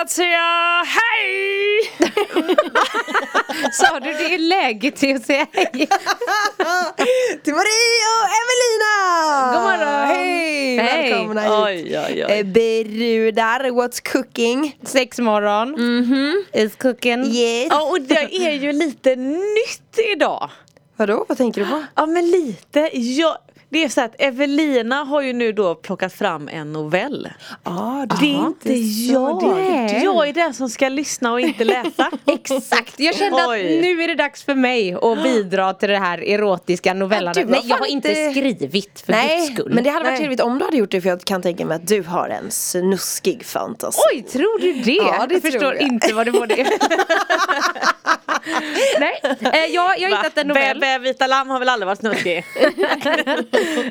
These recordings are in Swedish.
att säga hej! Sa du det är läge till att säga hej? Till Marie och Evelina! God morgon. Hej! Hej. Välkomna hit! Oj, oj, oj. Eh, Brudar, what's cooking? Sex morgon. Is cooking. Yes. Ja, och det är ju lite nytt idag. Vadå, vad tänker du på? Ja, men lite. Jag, det är så att Evelina har ju nu då plockat fram en novell. Ah, Det är inte jag. det. Jag är den som ska lyssna och inte läsa. Exakt, jag kände Oj. att nu är det dags för mig att bidra till det här erotiska novellandet. Nej, jag har inte skrivit för guds Nej, skull. men det hade varit trevligt om du hade gjort det för jag kan tänka mig att du har en snuskig fantasi. Oj, tror du det? Ja, det jag förstår jag. inte vad det var det. Nej, eh, jag, jag har hittat en novell. Bä, bä, vita lamm har väl aldrig varit snuskig?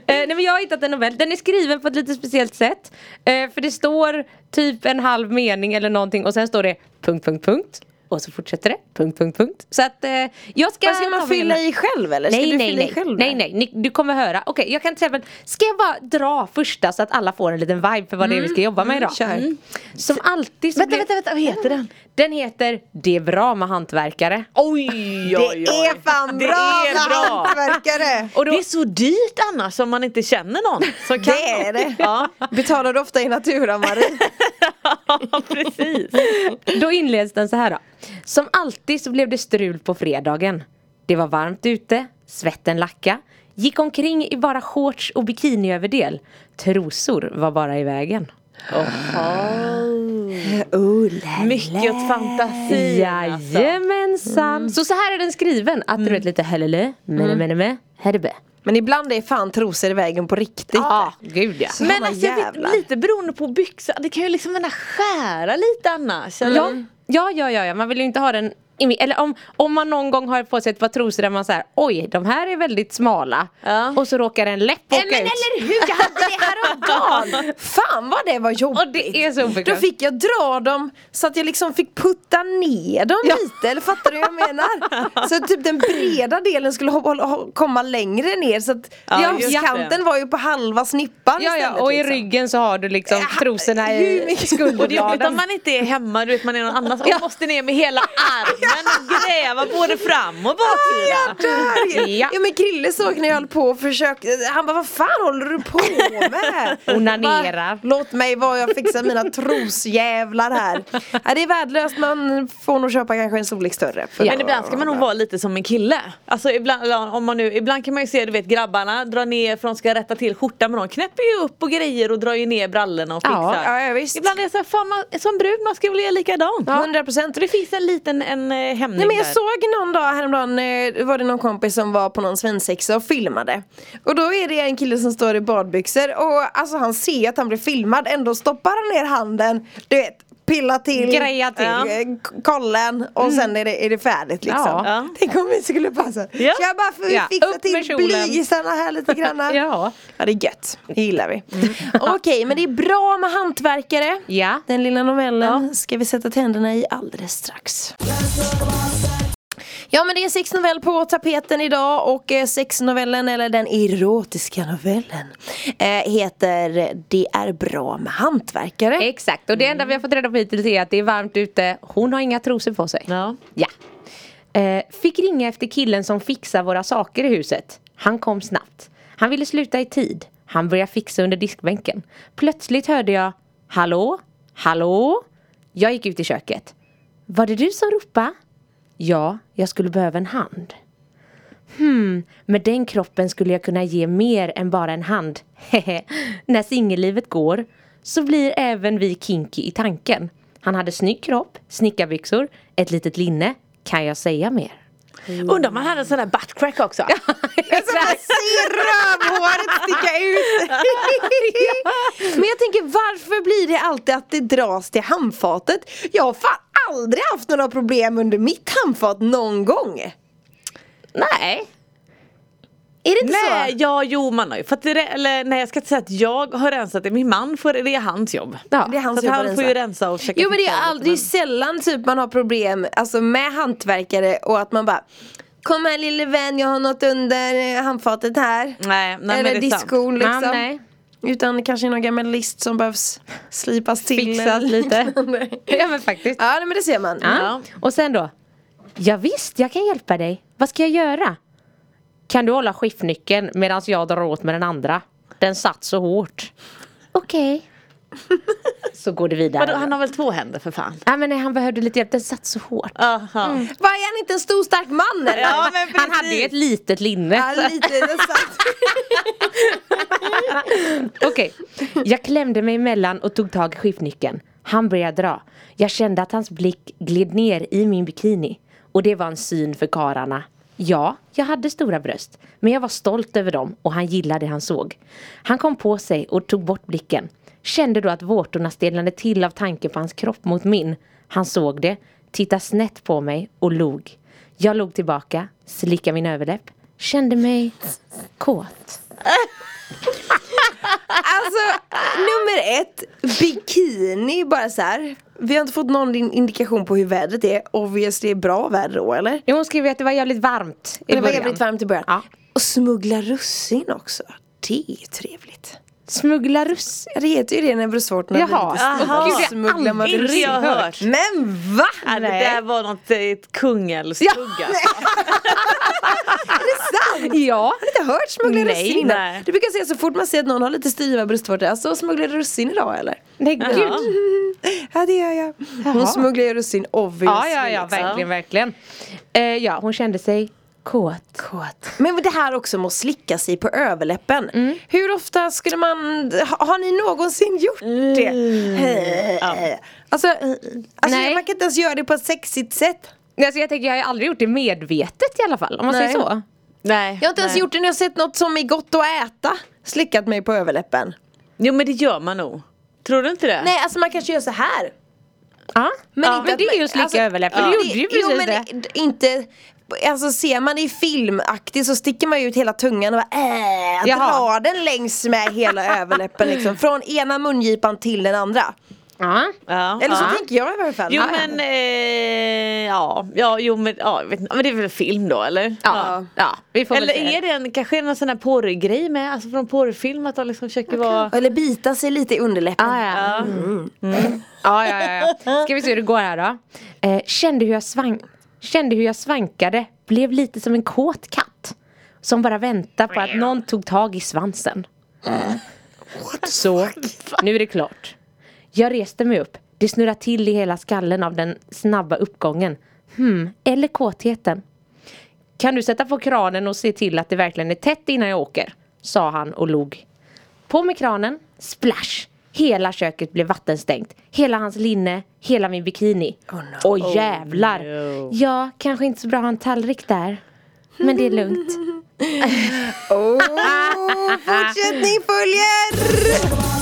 Eh, nej men jag har hittat en novell, den är skriven på ett lite speciellt sätt. Eh, för det står typ en halv mening eller någonting och sen står det punkt, punkt, punkt. Och så fortsätter det, punkt, punkt, punkt. Så att eh, jag ska Vad ska man fylla i själv eller? Ska Nej du nej fylla i nej, själv nej nej, Ni, du kommer höra. Okej jag kan till exempel, ska jag bara dra första så att alla får en liten vibe för vad det är vi ska jobba med idag? kör. Som alltid så Vänta, blir- vänta, vänta, vad heter den? Den heter Det är bra med hantverkare. Oj, Det oj, oj. är fan Det bra är med bra. hantverkare! Och då, Det är så dyrt annars om man inte känner någon som kan Det är det. Ja, Betalar du ofta i natura Marie? precis. Då inleds den så här då. Som alltid så blev det strul på fredagen. Det var varmt ute, svetten lacka. Gick omkring i bara shorts och bikiniöverdel. Trosor var bara i vägen. Oh, la, Mycket fantasi. alltså. Jajamensan. Så så här är den skriven. Att du vet lite hellele, mene mene me, herbe. Men ibland är fan trosor i vägen på riktigt. Ja, gud ja. Så Men alltså, jävlar. lite beroende på byxan, det kan ju liksom skära lite annars. eller? Ja, ja, ja, ja, ja. man vill ju inte ha den eller om, om man någon gång har på sig ett par trosor där man säger oj de här är väldigt smala Ja. och så råkar en läpp åka Nej, men ut. eller hur, jag hade det häromdagen! Fan vad det var jobbigt! Och det är så Då fick jag dra dem så att jag liksom fick putta ner dem Ja. lite, eller fattar du vad jag menar? Så typ den breda delen skulle komma längre ner så att Ja, kanten var ju på halva snippan Ja, ja, och i liksom. ryggen så har du liksom Ja, trosorna i mycket- Och det är om skulderbladen. man inte är hemma, du vet man är någon annanstans och måste ner med hela armen och gräva både fram och baksida. Där! Ja. Ja men Krille såg när jag höll på och försökte, han bara vad fan håller du på med? Onanerar. Låt mig vara, jag fixar mina trosjävlar här. Ja, det är värdelöst, man får nog köpa kanske en storlek större. för Men ibland ska man nog vara lite som en kille. Alltså ibland, om man nu, ibland kan man ju se du vet grabbarna dra ner för de ska rätta till skjortan men de knäpper ju upp och grejer och drar ju ner brallorna och Ja, fixar. ja, ja, visst. Ibland är det så här, fan man, som brud man ska väl göra likadant. 100 procent. Så det finns en liten en, hämning Nej men jag där. såg någon dag häromdagen, eh, var det någon kompis som var på någon svensexa och filmade. Och då är det en kille som står i badbyxor och alltså han ser att han blir filmad, ändå stoppar han ner handen, du vet Pilla till, Greja till. eh, k- kollen och sen är det, är det färdigt liksom. Ja. Ja. Tänk om vi skulle passa. Ja. Ska jag bara få Ja, fixa till kjolen. blyisarna här lite grann? Ja. Ja det är gött, det gillar vi. Okej men det är bra med hantverkare. Ja. Den lilla novellen ska vi sätta tänderna i alldeles strax. Ja men det är sexnovell på tapeten idag och eh, sexnovellen eller den erotiska novellen eh, heter Det är bra med hantverkare. Exakt, och det enda vi har fått reda på hittills är att det är varmt ute. Hon har inga trosor på sig. Ja. Ja. Eh, fick ringa efter killen som fixar våra saker i huset. Han kom snabbt. Han ville sluta i tid. Han började fixa under diskbänken. Plötsligt hörde jag Hallå? Hallå? Jag gick ut i köket. Var det du som ropade? Ja, jag skulle behöva en hand. Hmm, med den kroppen skulle jag kunna ge mer än bara en hand. Hehe. När singellivet går så blir även vi kinky i tanken. Han hade snygg kropp, snickarbyxor, ett litet linne. Kan jag säga mer? Undrar om man hade en sån där buttcrack också. Se rövhåret sticka ut! Men jag tänker varför blir det alltid att det dras till handfatet? Jag har fan aldrig haft några problem under mitt handfat någon gång. Nej. Är det inte Nej, så? ja jo man har ju fått det, eller nej jag ska inte säga att jag har rensat det, min man får det är hans jobb. Ja. Det är hans så jobb han får ju rensa och checka Jo men det är och aldrig lite, sällan typ man har problem alltså med hantverkare och att man bara Kom här lille vän, jag har något under eh, handfatet här. Nej, nej men Eller det är sant. diskon liksom. Ja, nej. Utan kanske någon gammal list som behövs slipas till. Fixas lite. Ja men faktiskt. ja men det ser man. Ja. Ja. Och sen då? Ja, visst, jag kan hjälpa dig. Vad ska jag göra? Kan du hålla skiftnyckeln medan jag drar åt med den andra? Den satt så hårt. Okej. så går det vidare. Vadå, han har väl två händer för fan? Ja men nej, han behövde lite hjälp, den satt så hårt. Aha. Vad är han inte en stor stark man eller? Ja, men Han hade ju ett litet linne. Ja, lite. Okej, jag klämde mig emellan och tog tag i skiftnyckeln. Han började dra. Jag kände att hans blick gled ner i min bikini. Och det var en syn för kararna. Ja, jag hade stora bröst. Men jag var stolt över dem och han gillade det han såg. Han kom på sig och tog bort blicken. Kände då att vårtorna stelnade till av tanken på hans kropp mot min. Han såg det, tittade snett på mig och log. Jag log tillbaka, slickade min överläpp. Kände mig kåt. Alltså nummer ett, bikini bara så här. Vi har inte fått någon in- indikation på hur vädret är. Obviously är bra väder då eller? Jo, hon skrev ju att det var jävligt varmt i Det var början. jävligt varmt i början. Ja. Och smuggla russin också. Det är trevligt. Smuggla russin. Det heter ju det när bröstvårtorna Jaha. Jaha. Gud, det har smugglar man russin. jag hört. Men va? Ja, det Nej. där var något eh, ett kungälvstugga. Ja. Har du inte hört smuggla Nej, russin innan? nej. Du brukar säga så fort man ser att någon har lite styva bröstvårtor, alltså smugglar du russin idag eller? Nej gud. Ja. Ja det gör jag. Hon smugglar ju russin obviously. Ja, ja, ja, liksom. verkligen, verkligen. Eh, ja, hon kände sig kåt. Kåt. Men det här också med att slicka sig på överläppen. Mm. Hur ofta skulle man, ha, har ni någonsin gjort det? Alltså, alltså Nej. man kan inte ens göra det på ett sexigt sätt. Alltså, jag tänker, jag har aldrig gjort det medvetet i alla fall, om man Nej. säger så. Nej. Jag har inte ens nej. gjort det när jag sett något som är gott att äta. Slickat mig på överläppen. Jo men det gör man nog. Tror du inte det? Nej alltså man kanske gör så här. Ja, men, inte men det är ju att slicka alltså, överläppen, ja. du gjorde ju Jo, precis men det. det- inte Alltså ser man det i filmaktigt så sticker man ju ut hela tungan och bara, äh, drar den längs med hela överläppen liksom. Från ena mungipan till den andra. Ja. Ja, Eller så ja. tänker jag i alla fall. Jo Ja, ja. men, eh, ja, ja, jo men, ja, vet inte, men det är väl film då eller? Ja. ja, vi får Eller är det en, kanske en sån här porrgrej med, alltså från porrfilm att de liksom försöker vara Eller bita sig lite i underläppen. Ah, ja. Ja, ja, ja, ja. Ska vi se hur det går här då. Eh, kände, hur jag svang kände hur jag svankade, blev lite som en kåt katt. Som bara väntar på att någon tog tag i svansen. Så, nu är det klart. Jag reste mig upp. Det snurrade till i hela skallen av den snabba uppgången. Hmm, eller kåtheten. Kan du sätta på kranen och se till att det verkligen är tätt innan jag åker? Sa han och log. På med kranen, splash! Hela köket blev vattenstängt. Hela hans linne, hela min bikini. Åh jävlar! no. Ja, kanske inte så bra att ha en tallrik där. Men det är lugnt. Oh, fortsättning följer!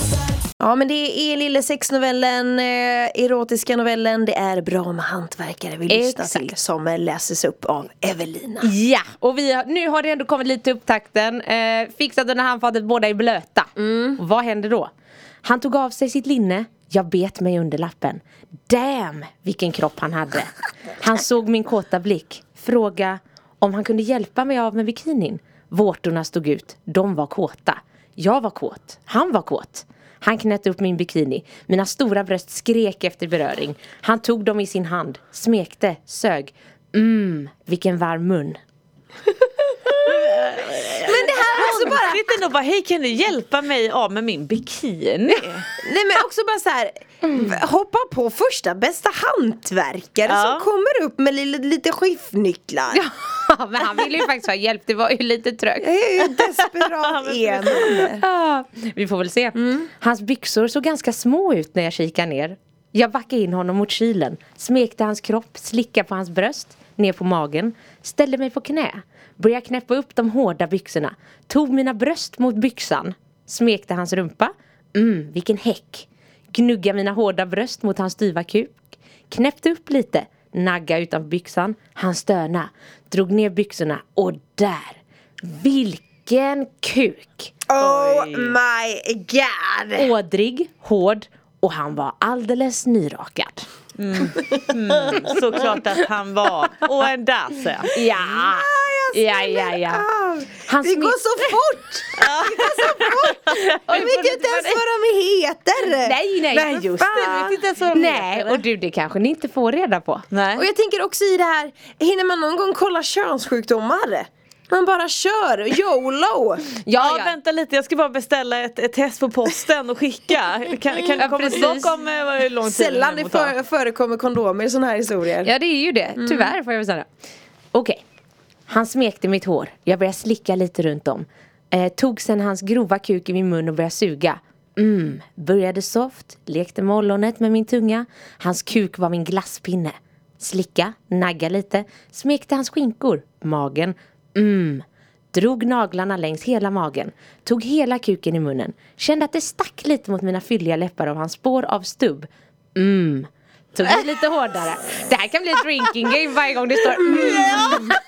Ja men det är lille sexnovellen, eh, erotiska novellen, det är bra med hantverkare vi lyssnar Exakt. till som läses upp av Evelina. Ja, och vi har, nu har det ändå kommit lite till upptakten. Eh, fixat under handfatet, båda är blöta. Och vad händer då? Han tog av sig sitt linne, jag bet mig under lappen. Damn, vilken kropp han hade. Han såg min kåta blick, fråga om han kunde hjälpa mig av med bikinin. Vårtorna stod ut, de var kåta. Jag var kåt, han var kåt. Han knöt upp min bikini. Mina stora bröst skrek efter beröring. Han tog dem i sin hand, smekte, sög. Mm vilken varm mun. Men det här är också bara, ändå bara, hej kan du hjälpa mig av med min bikini? nej men också bara så här. hoppa på första bästa hantverkare Ja. som kommer upp med lite, lite skiftnycklar. Ja, men han ville ju faktiskt ha hjälp, det var ju lite trögt. Ju desperat är man. Ja, vi får väl se. Hans byxor såg ganska små ut när jag kikade ner. Jag backade in honom mot kylen, smekte hans kropp, slickade på hans bröst, ner på magen, ställde mig på knä, började knäppa upp de hårda byxorna, tog mina bröst mot byxan, smekte hans rumpa, mm, vilken häck, gnugga mina hårda bröst mot hans styva kuk, knäppte upp lite, nagga utanför byxan, han stöna, drog ner byxorna och där, vilken Vilken kuk! Oh my god! Ådrig, hård och han var alldeles nyrakad. Såklart att han var. Och en dasse. Ja, ja, ja, ja. Han Det går så fort! Det går så fort! Jag vet ju inte ens vad de heter! Nej, nej. Nej, Just det, jag vet inte ens vad de Nej, heter. och du det kanske ni inte får reda på. Nej. Och jag tänker också i det här, hinner man någon gång kolla könssjukdomar? Man bara kör, YOLO! Ja, vänta lite, jag ska bara beställa ett, ett test på posten och skicka. Kan, kan du Ja, komma precis. tillbaka hur lång tid Sällan det för, förekommer kondomer i sådana här historier. Ja det är ju det, tyvärr får jag väl säga. Okej. Han smekte mitt hår. Jag började slicka lite runt om. Eh, tog sen hans grova kuk i min mun och började suga. Mm, började soft, lekte med ollonet med min tunga. Hans kuk var min glasspinne. Slicka, nagga lite, smekte hans skinkor, magen. Mm. Drog naglarna längs hela magen. Tog hela kuken i munnen. Kände att det stack lite mot mina fylliga läppar av hans spår av stubb. Mm. Tog i lite hårdare. Det här kan bli ett drinking game varje gång det står mm.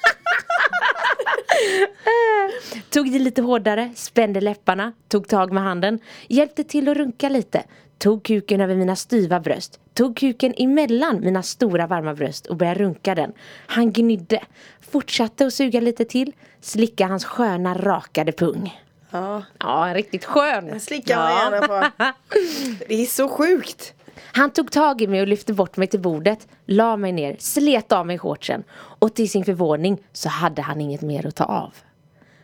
Tog i lite hårdare, spände läpparna, tog tag med handen, hjälpte till att runka lite, tog kuken över mina styva bröst, tog kuken emellan mina stora varma bröst och började runka den. Han gnydde, fortsatte att suga lite till, slicka hans sköna rakade pung. Ja, Ja, riktigt skön. slickar man gärna på. Det är så sjukt. Han tog tag i mig och lyfte bort mig till bordet, la mig ner, slet av mig shortsen och till sin förvåning så hade han inget mer att ta av.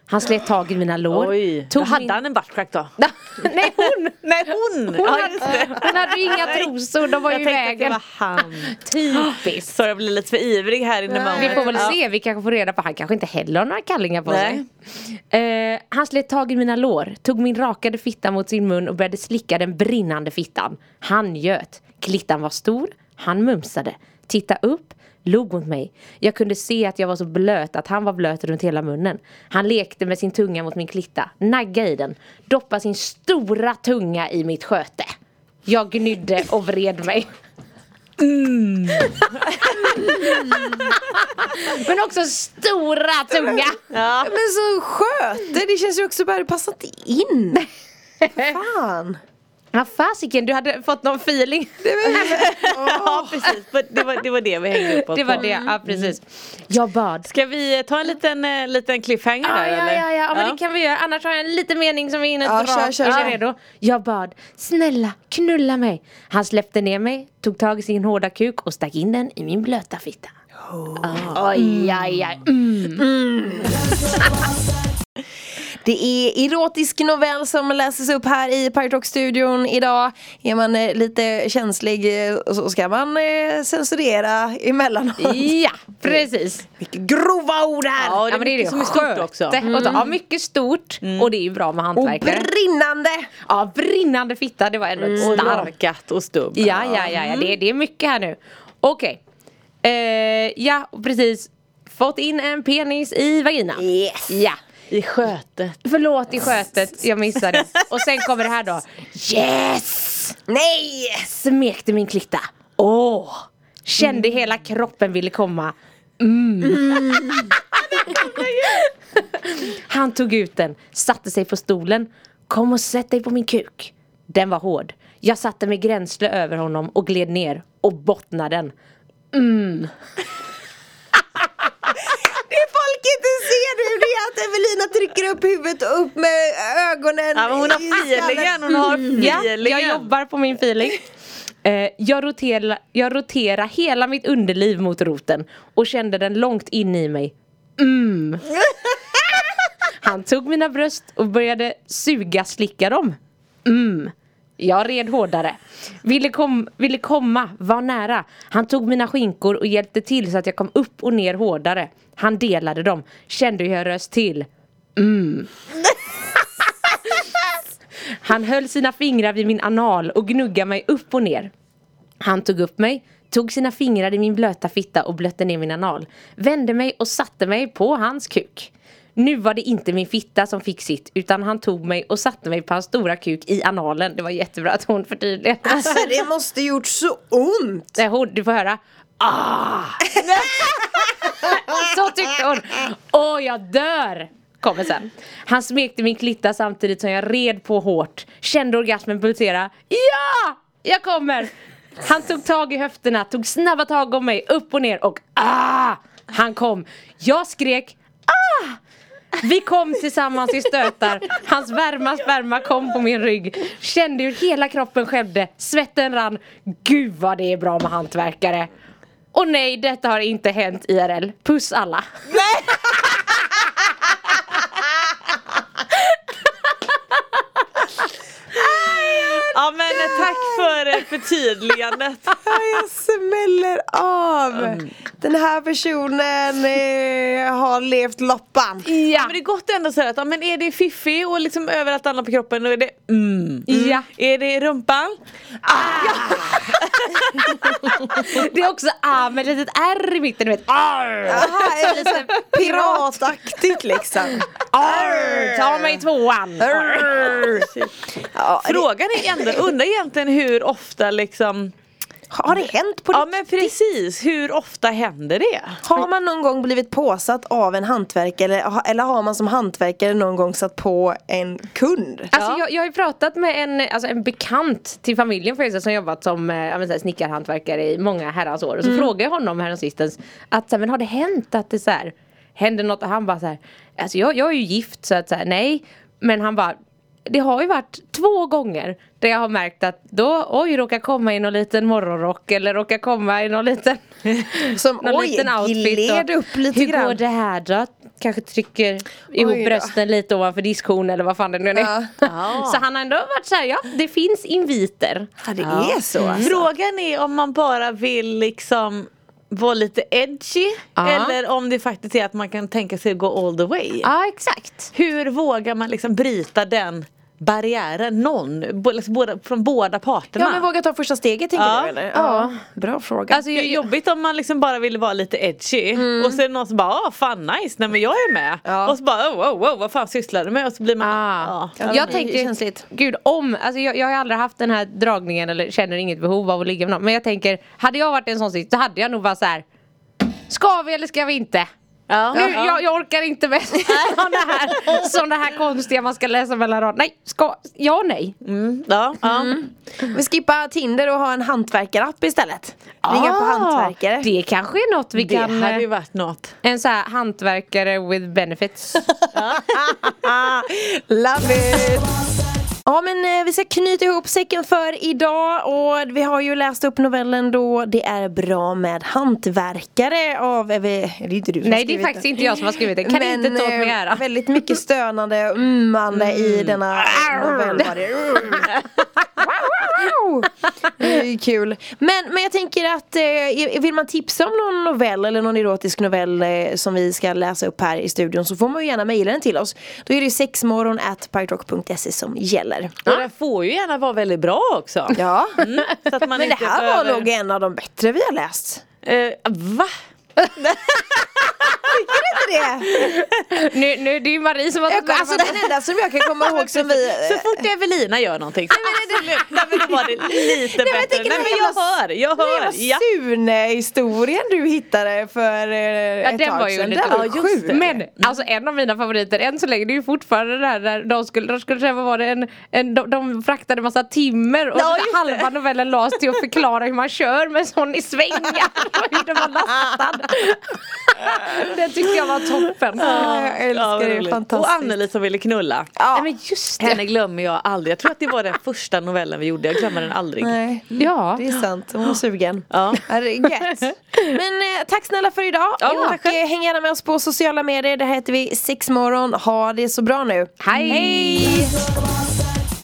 Han slet tag i mina lår. Oj, tog då hade min- han en buttcrack då? Nej hon! Nej hon! Hon, ja, hade, hon hade inga trosor, de var Jag ju i tänkte att det vägen. var han. Typiskt. Så jag blir lite för ivrig här inne med Vi får väl Ja. se, vi kanske får reda på, han kanske inte heller har några kallingar på Nej. sig. Eh, han slet tag i mina lår, tog min rakade fitta mot sin mun och började slicka den brinnande fittan. Han göt. Klittan var stor, han mumsade. Titta upp, log mot mig. Jag kunde se att jag var så blöt att han var blöt runt hela munnen. Han lekte med sin tunga mot min klitta, nagga i den, doppa sin stora tunga i mitt sköte. Jag gnydde och vred mig. Men också stora tunga. Ja. Men så sköte, det känns ju också bara passat in. Fan. Ja fasiken, du hade fått någon feeling. ja precis, det var, det var det vi hängde upp oss Det var på. det, ja precis. Jag bad. Ska vi eh, ta en liten, eh, liten cliffhanger Ja, där ja, eller? ja, ja, men det kan vi göra. Annars har jag en liten mening som vi hinner Ja, dra. kör, kör, redo? Jag bad, snälla knulla mig. Han släppte ner mig, tog tag i sin hårda kuk och stack in den i min blöta fitta. Oj, aj, aj. Mm. Det är erotisk novell som läses upp här i Pirate Rock-studion idag. Är man eh, lite känslig eh, så ska man eh, censurera emellanåt. Ja, precis. Vilka grova ord här! Ja, det är Ja, men det är mycket det som är stort sköte. också. Och så, ja, mycket stort. Och det är ju bra med Och hantverkare. brinnande! Ja, brinnande fitta, det var ändå Och starkt. rakat och stubb. Ja, ja, ja, ja. Det, det är mycket här nu. Okej. Eh, ja, precis. Fått in en penis i vagina. Yes! Ja. I skötet. Förlåt i skötet, jag missade. Och sen kommer det här då. Yes! Nej! Smekte min klitta. Åh! Kände hela kroppen ville komma. Mm. Han tog ut den, satte sig på stolen. Kom och sätt dig på min kuk. Den var hård. Jag satte mig gränsle över honom och gled ner och bottnade den. Det folk inte ser nu det är att Evelina trycker upp huvudet och upp med ögonen Ja, hon har feelingen, hon har Ja, feelingen. jag jobbar på min feeling. Eh, jag, roterar, jag roterar hela mitt underliv mot roten och kände den långt in i mig. Mm. Han tog mina bröst och började suga slicka dem. Mm. Jag red hårdare. Ville, kom, ville komma, var nära. Han tog mina skinkor och hjälpte till så att jag kom upp och ner hårdare. Han delade dem. Kände hur jag röst till. Han höll sina fingrar vid min anal och gnuggade mig upp och ner. Han tog upp mig, tog sina fingrar i min blöta fitta och blötte ner min anal. Vände mig och satte mig på hans kuk. Nu var det inte min fitta som fick sitt utan han tog mig och satte mig på hans stora kuk i analen. Det var jättebra att hon förtydligade. Alltså det måste gjort så ont! Nej, hon, du får höra. Ah! Så tyckte hon. Åh, jag dör! kommer sen. Han smekte min klitta samtidigt som jag red på hårt. Kände orgasmen pulsera. Ja! Jag kommer! Han tog tag i höfterna, tog snabba tag om mig, upp och ner och ah! Han kom. Jag skrek ah! Vi kom tillsammans i stötar, hans varma sperma kom på min rygg. Kände hur hela kroppen skämde, svetten rann. Gud vad det är bra med hantverkare. Och nej, detta har inte hänt IRL Puss alla Ja men tack för förtydligandet. Ja, jag smäller av. Den här personen eh, har levt loppan. Ja. Men det är gott ändå säga att ja, men är det fiffi och liksom överallt annat på kroppen då är det mm. Ja. Är det rumpan? Det är också ah med ett litet R i mitten, du vet Arr! Aha, lite pirataktigt liksom. Arr! Ta mig tvåan! Ja, det, Frågan är ändå, undrar egentligen hur ofta liksom har det hänt på Ja riktigt? men precis, hur ofta händer det? Har man någon gång blivit påsatt av en hantverkare eller, eller har man som hantverkare någon gång satt på en kund? Alltså jag, jag har ju pratat med en, alltså en bekant till familjen för just som jobbat som jag menar, snickarhantverkare i många herrans år och så frågade jag honom häromsistens att så här, men har det hänt att det så här händer något och han bara så här alltså jag, jag är ju gift så att så här, nej men han bara det har ju varit två gånger där jag har märkt att då, oj, råkar komma i någon liten morgonrock eller råkar komma i någon liten Som någon oj, liten outfit upp lite Hur grann. går det här då? Kanske trycker ihop då. brösten lite ovanför diskhon eller vad fan det nu är Ja. Så han har ändå varit såhär, ja det finns inviter Ja, det är så alltså. Frågan är om man bara vill liksom vara lite edgy Ja. eller om det faktiskt är att man kan tänka sig att gå all the way. Ja exakt Hur vågar man liksom bryta den barriären? Någon, liksom båda, från båda parterna. Ja men våga ta första steget tänker Ja. du eller? Ja. Bra fråga. Alltså, Det är jobbigt om man liksom bara vill vara lite edgy och så är det någon som bara ah, fan nice, nej men jag är med. Ja. Och så bara oh, wow, wow, vad fan sysslar du med? Och så blir man Ah. ja. Ja, jag tänkte, känsligt. gud om, alltså jag, jag har aldrig haft den här dragningen eller känner inget behov av att ligga med någon Men jag tänker, hade jag varit i en sån sits så hade jag nog bara så här. Ska vi eller ska vi inte? Ja. Nu, jag, jag orkar inte med sån här, sån det här konstiga man ska läsa mellan raderna. Nej, ska, ja nej. Mm, ja, ja. Vi skippar Tinder och har en hantverkarapp istället. Ringa på hantverkare. Ah, Det kanske är något vi Det kan, hade ju eh, varit något. en så här hantverkare with benefits. Love it! Ja men eh, vi ska knyta ihop säcken för idag. Och vi har ju läst upp novellen då. Det är bra med hantverkare av, vi- det är inte du som Nej det är faktiskt inte jag som har skrivit det, kan Men, inte ta åt mig eh, ära. Väldigt mycket stönande och ummande i denna novell det. Är ju kul. Men, men jag tänker att eh, vill man tipsa om någon novell eller någon erotisk novell eh, som vi ska läsa upp här i studion så får man ju gärna mejla den till oss. Då är det sexmorgon som gäller. Och den får ju gärna vara väldigt bra också. Ja, Mm, men det här var behöver- nog en av de bättre vi har läst. Eh, va? Är det det? Nu, nu, det är ju Marie som har Jag, alltså den enda som jag kan komma ihåg som vi... Så fort Evelina gör någonting nej, men då var det lite men jag bättre. tänker Nej men jag hör, jag hör. Ja. Sune-historien du hittade för eh, Ja, ett den tag var ju sedan. lite Den var Ja, just sjuk. Men alltså en av mina favoriter än så länge det är ju fortfarande det här där de skulle, de skulle träffa var det en, en de, de fraktade massa timmer och Ja, halva novellen lades till att förklara hur man kör med sån i svängar och hur den var lastad. Den tyckte jag var toppen. Jag älskar vad det, fantastiskt. Och Anneli som ville knulla. Ja. Nej, men just det. Henne glömmer jag aldrig. Jag tror att det var den första novellen vi gjorde. Jag glömmer den aldrig. Nej, Ja. det är sant. Hon var sugen. Ja. Ja, det gött. Men eh, tack snälla för idag. Ja, och tack eh, häng gärna med oss på sociala medier. Där heter vi Sexmorgon. Ha det så bra nu. Hej. Hej.